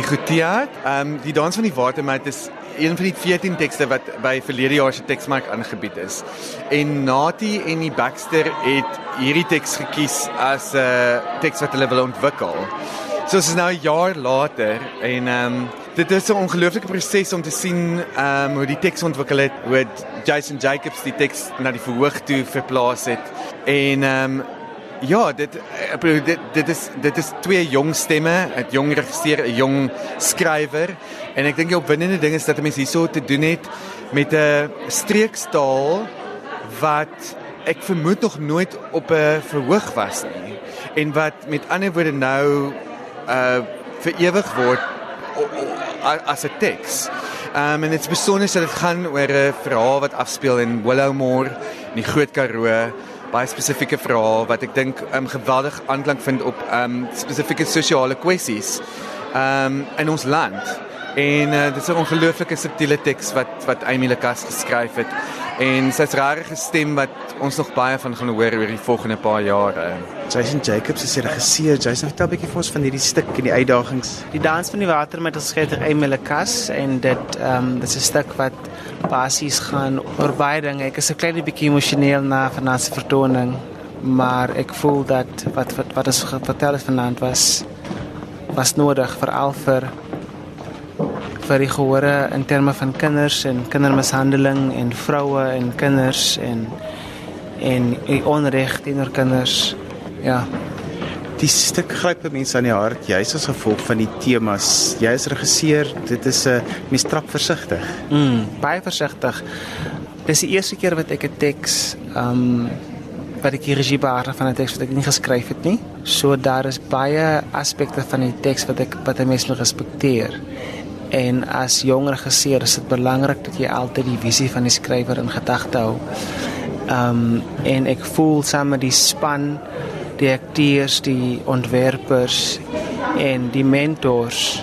Tiaat. Ehm um, die dans van die watermeid is een van die 14 tekste wat by verlede jaar se teksmark aangebied is. En Nati en die Baxter het hierdie teks gekies as 'n uh, teks wat hulle wil ontwikkel. So dit is nou 'n jaar later en ehm um, dit is 'n ongelooflike proses om te sien ehm um, hoe die teks ontwikkel het, hoe Jason Jacobs die teks na die verhoog toe verplaas het. En ehm um, Ja, dit dit dit is dit is twee jong stemme, 'n jong regisseur, 'n jong skrywer en ek dink die opwindende ding is dat mense hierso te doen het met 'n streekstaal wat ek vermoed nog nooit op 'n verhoog was nie. En wat met ander woorde nou uh vir ewig word as 'n teks. Um en dit is besonder dat dit gaan oor 'n verhaal wat afspeel in Willowmore in die Groot Karoo baie spesifieke vrae wat ek dink um, geweldig aanklank vind op um, spesifieke sosiale kwessies um, in ons land. En uh, dit is 'n ongelooflike subtiele teks wat wat Amy Lekas geskryf het en sy's regtig 'n stem wat ons nog baie van gaan hoor oor die volgende paar jare. Jason Jacobs is die regisseur. Jason, vertel 'n bietjie vir ons van hierdie stuk en die uitdagings. Die dans van die water met ons skryter Amy Lekas en dit ehm um, dit is 'n stuk wat basies gaan oor baie dinge. Ek is 'n klein bietjie emosioneel na vanaand se vertoning, maar ek voel dat wat wat wat is vertel het vanaand was was nodig veral vir vir die gehore in terme van kinders en kindermishandeling en vroue en kinders en en die onreg teenoor kinders. Ja. Die stuk gryp mense aan die hart juis as gevolg van die temas. Jy is regisseur, dit is 'n mens trap versigtig. Mm, baie versigtig. Dis die eerste keer wat ek 'n teks ehm um, wat ek die regie beheer van 'n teks wat ek nie geskryf het nie. So daar is baie aspekte van die teks wat ek wat 'n mens moet respekteer. En as jong regisseur is dit belangrik dat jy altyd die visie van die skrywer in gedagte hou. Ehm um, en ek voel saam met die span die akteurs, die ontwerpers en die mentors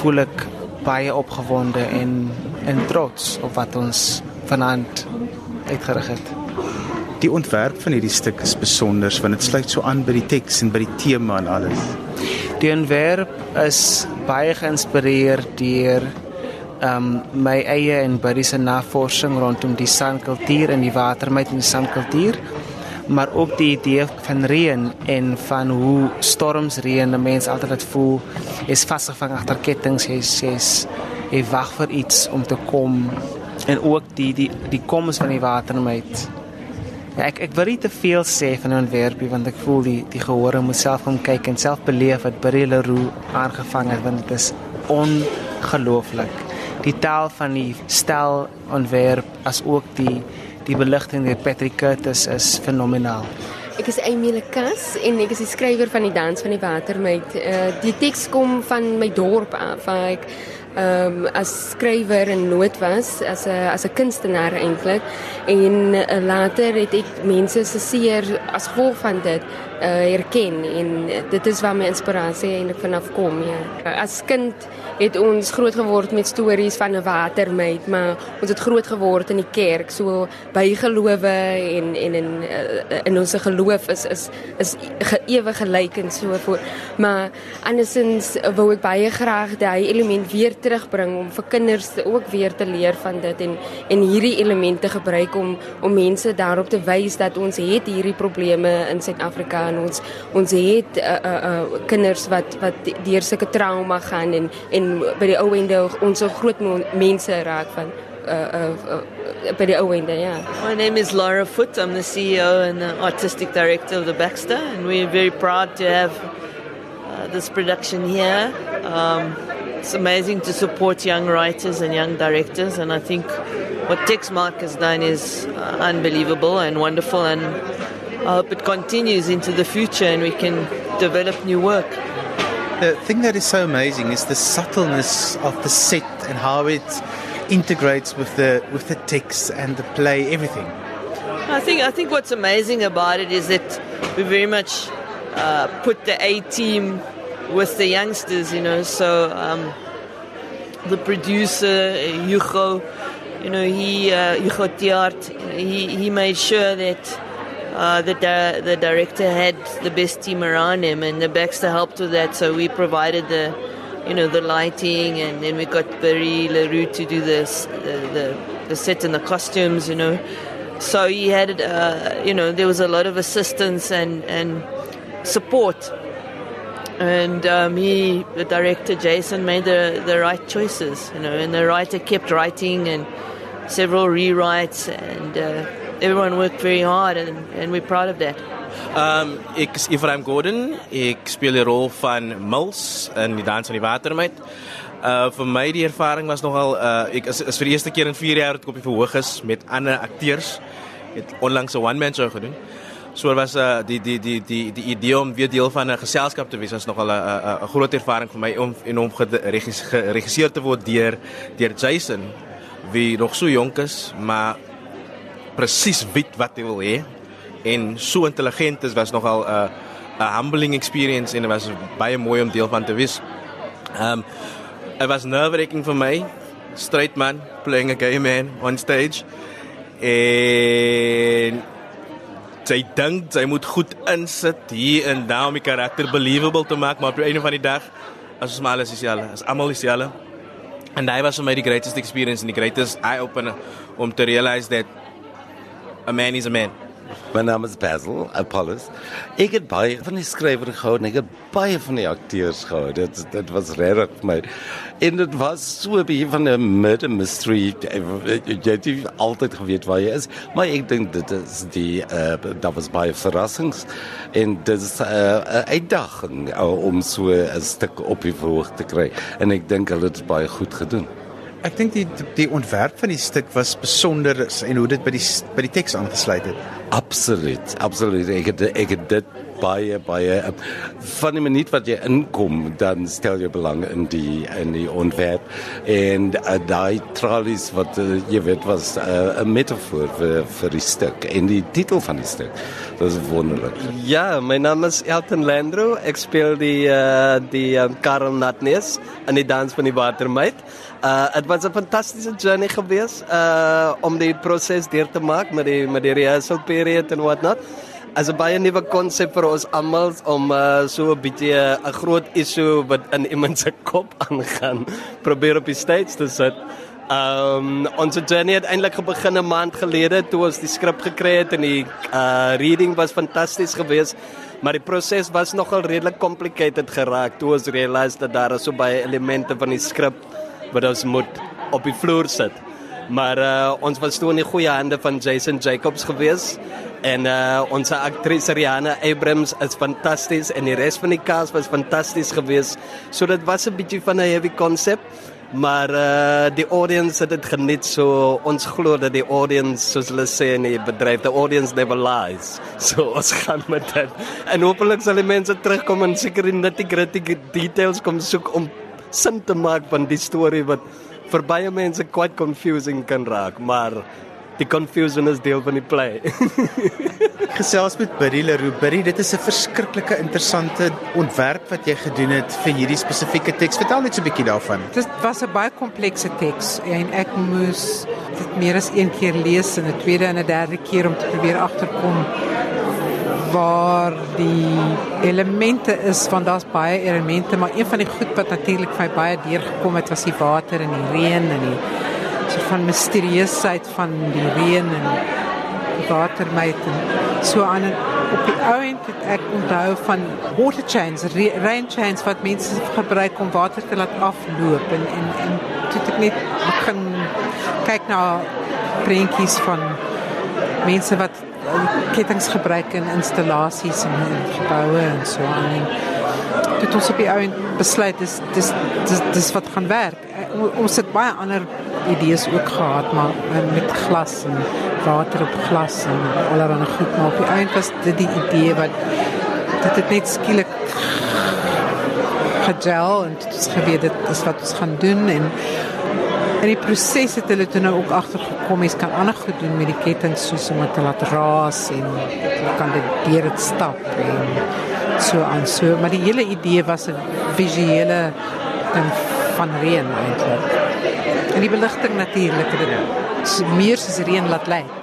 voel ek baie opgewonde en en trots op wat ons vanaand uitgerig het. Die ontwerp van hierdie stuk is besonder want dit sluit so aan by die teks en by die tema en alles. Die ontwerp is baie geïnspireer deur um, my eie en Buddy se navorsing rondom die sandkultuur en die watermyt en die sandkultuur maar ook die idee van reën en van hoe storms reën 'n mens altyd dit voel is vasgevang agter kettinge jy sês jy wag vir iets om te kom. En ook die die die koms van die watermeid ja, ek ek wil nie te veel sê van 'n ontwerpie want ek voel die die gehore moet self kom kyk en self beleef wat Brie Leroux aangevang het want dit is ongelooflik die taal van die stel ontwerp as ook die die beligting deur Patrick Curtis is fenomenaal. Ek is Emile Kas en ek is die skrywer van die dans van die watermeid. Uh, die teks kom van my dorp af. Ek um, as skrywer in nood was as 'n as 'n kunstenaar eintlik en uh, later het ek mense se seer as gevolg van dit uh, herken en dit is waar my inspirasie eintlik vanaf kom ja. As kind het ons groot geword met stories van 'n watermeid, maar ons het groot geword in die kerk, so bygelowe en en in uh, in ons geloof is is is ewig gelyk en so voort. Maar andersins wou ek baie graag daai element weer terugbring om vir kinders ook weer te leer van dit en en hierdie elemente gebruik om om mense daarop te wys dat ons het hierdie probleme in Suid-Afrika en ons ons het uh, uh, uh, kinders wat wat deur sulke trauma gaan en en by die ou ende ons so groot mense raak van uh, uh, uh, by die ou ende ja. My name is Laura Foot. I'm the CEO and the artistic director of the Baxter and we're very proud to have uh, this production here. Um, it's amazing to support young writers and young directors and I think what Texmark has done is uh, unbelievable and wonderful and I hope it continues into the future and we can develop new work. The thing that is so amazing is the subtleness of the set and how it integrates with the with the text and the play, everything. I think I think what's amazing about it is that we very much uh, put the A team with the youngsters, you know. So um, the producer Hugo, you know, he uh, Tiart, he he made sure that uh, the di- the director had the best team around him, and the Baxter helped with that. So we provided the you know, the lighting, and then we got Barry Larue to do this, the, the, the set and the costumes, you know. So he had, uh, you know, there was a lot of assistance and, and support. And um, he, the director Jason, made the, the right choices, you know, and the writer kept writing and several rewrites, and uh, everyone worked very hard, and, and we're proud of that. Um ek is Ephraim Gordon. Ek speel die rol van Mills in die dans van die watermeid. Uh vir my die ervaring was nogal uh ek is, is vir die eerste keer in 4 jaar het ek op die verhoog is met ander akteurs. Het onlangs 'n one man show gedoen. So dit was uh die die die die die idee om weer deel van 'n geselskap te wees was nogal 'n 'n groot ervaring vir my om en om geregisseer te word deur deur Jason wie nog so jonk is, maar presies weet wat hy wil hê en so intelligent is was nogal 'n uh, 'n humbling experience en dit was baie mooi om deel van te wees. Um it was nerve-wracking vir my, straight man playing a gay man on stage. En sy dink sy moet goed insit hier en daar om die karakter believable te maak, maar op 'n van die dag as ons maar alles is dieselfde, as almal dieselfde. And that was for me the greatest experience and the greatest eye opener om te realize that a man is a man. My naam is Basil Apollos. Ek het baie van die skrywer gehou en ek het baie van die akteurs gehou. Dit dit was regtig vir my. En dit was so 'n bietjie van 'n murder mystery. Jy het altyd geweet waar jy is, maar ek dink dit is die uh daar was baie verrassings en dit is 'n uh, uitdaging uh, om so 'n stuk op die verhoog te kry. En ek dink hulle het dit baie goed gedoen. Ek dink die die ontwerp van die stuk was besonder en hoe dit by die by die teks aangesluit het. Absoluut, absoluut. Ek het ek het dit baie baie van die minuut wat jy inkom, dan stel jy belang in die in die ontwerp en uh, daai tralies wat uh, jy weet was 'n uh, metafoor vir vir die stuk en die titel van die stuk. Dit is wonderlik. Ja, my naam is Elton Landro. Ek speel die uh, die um, Karel Natnes in die dans van die watermeid. Uh dit was 'n fantastiese journey gewees uh om die proses deur te maak met die met die rehearsal period en wat not. As 'n baie nuwe konsep vir ons almal om uh so 'n bietjie 'n groot issue wat in iemand se kop aangaan probeer op die stage te sit. Um ons journey het eintlik begin 'n maand gelede toe ons die skrip gekry het en die uh reading was fantasties geweest. Maar die proses was nogal redelik complicated geraak toe ons realise dat daar so baie elemente van die skrip wat ons moet op die vloer sit. Maar uh, ons was toe in die goeie hande van Jason Jacobs gewees en uh, ons aktrise Rihanna Abrams is fantasties en die res van die cast was fantasties gewees. So dit was 'n bietjie van 'n heavy konsep. Maar uh, die audience het dit geniet so ons glo dat die audience soos hulle sê in die bedryf the audience never lies. So ons gaan met dit. En hopelik sal die mense terugkom en seker net die gritty details kom soek om sin te maak van die storie wat vir baie mense quite confusing kan raak, maar die confusion is deel van die play. Gesels met Buddy Leroux. Buddy, dit is 'n verskriklike interessante ontwerp wat jy gedoen het vir hierdie spesifieke teks. Vertel net so 'n bietjie daarvan. Dit was 'n baie komplekse teks en ek moes dit meer as een keer lees en 'n tweede en 'n derde keer om te probeer agterkom waar die elemente is van daar's baie elemente maar een van die goed wat natuurlik vir my baie deurgekom het was die water en die reën en die van misterieusheid van die reën en die watermeid en so aan en op die ouend het ek onthou van water chains rain chains wat mense gebruik om water te laat afloop en en en toe ek net begin kyk na prentjies van mense wat kettings gebruik in installasies en in geboue en so aan. En toe ons op die ou besluit dis dis dis dis wat gaan werk. Ons het baie ander idees ook gehad maar met glas en water op glas en allerlei goed maar op die eind was dit die idee wat dit het net skielik gejel en dit is geweet dit is wat ons gaan doen en En die proses het hulle toe nou ook agtergekom, mens kan ander goed doen met die kettinge soos om dit te laat raas en kan dit deur dit stap en so aan. So, maar die hele idee was 'n visuele ding van reën eintlik. En die beligting natuurlik, dit meer soos reën laat lyk.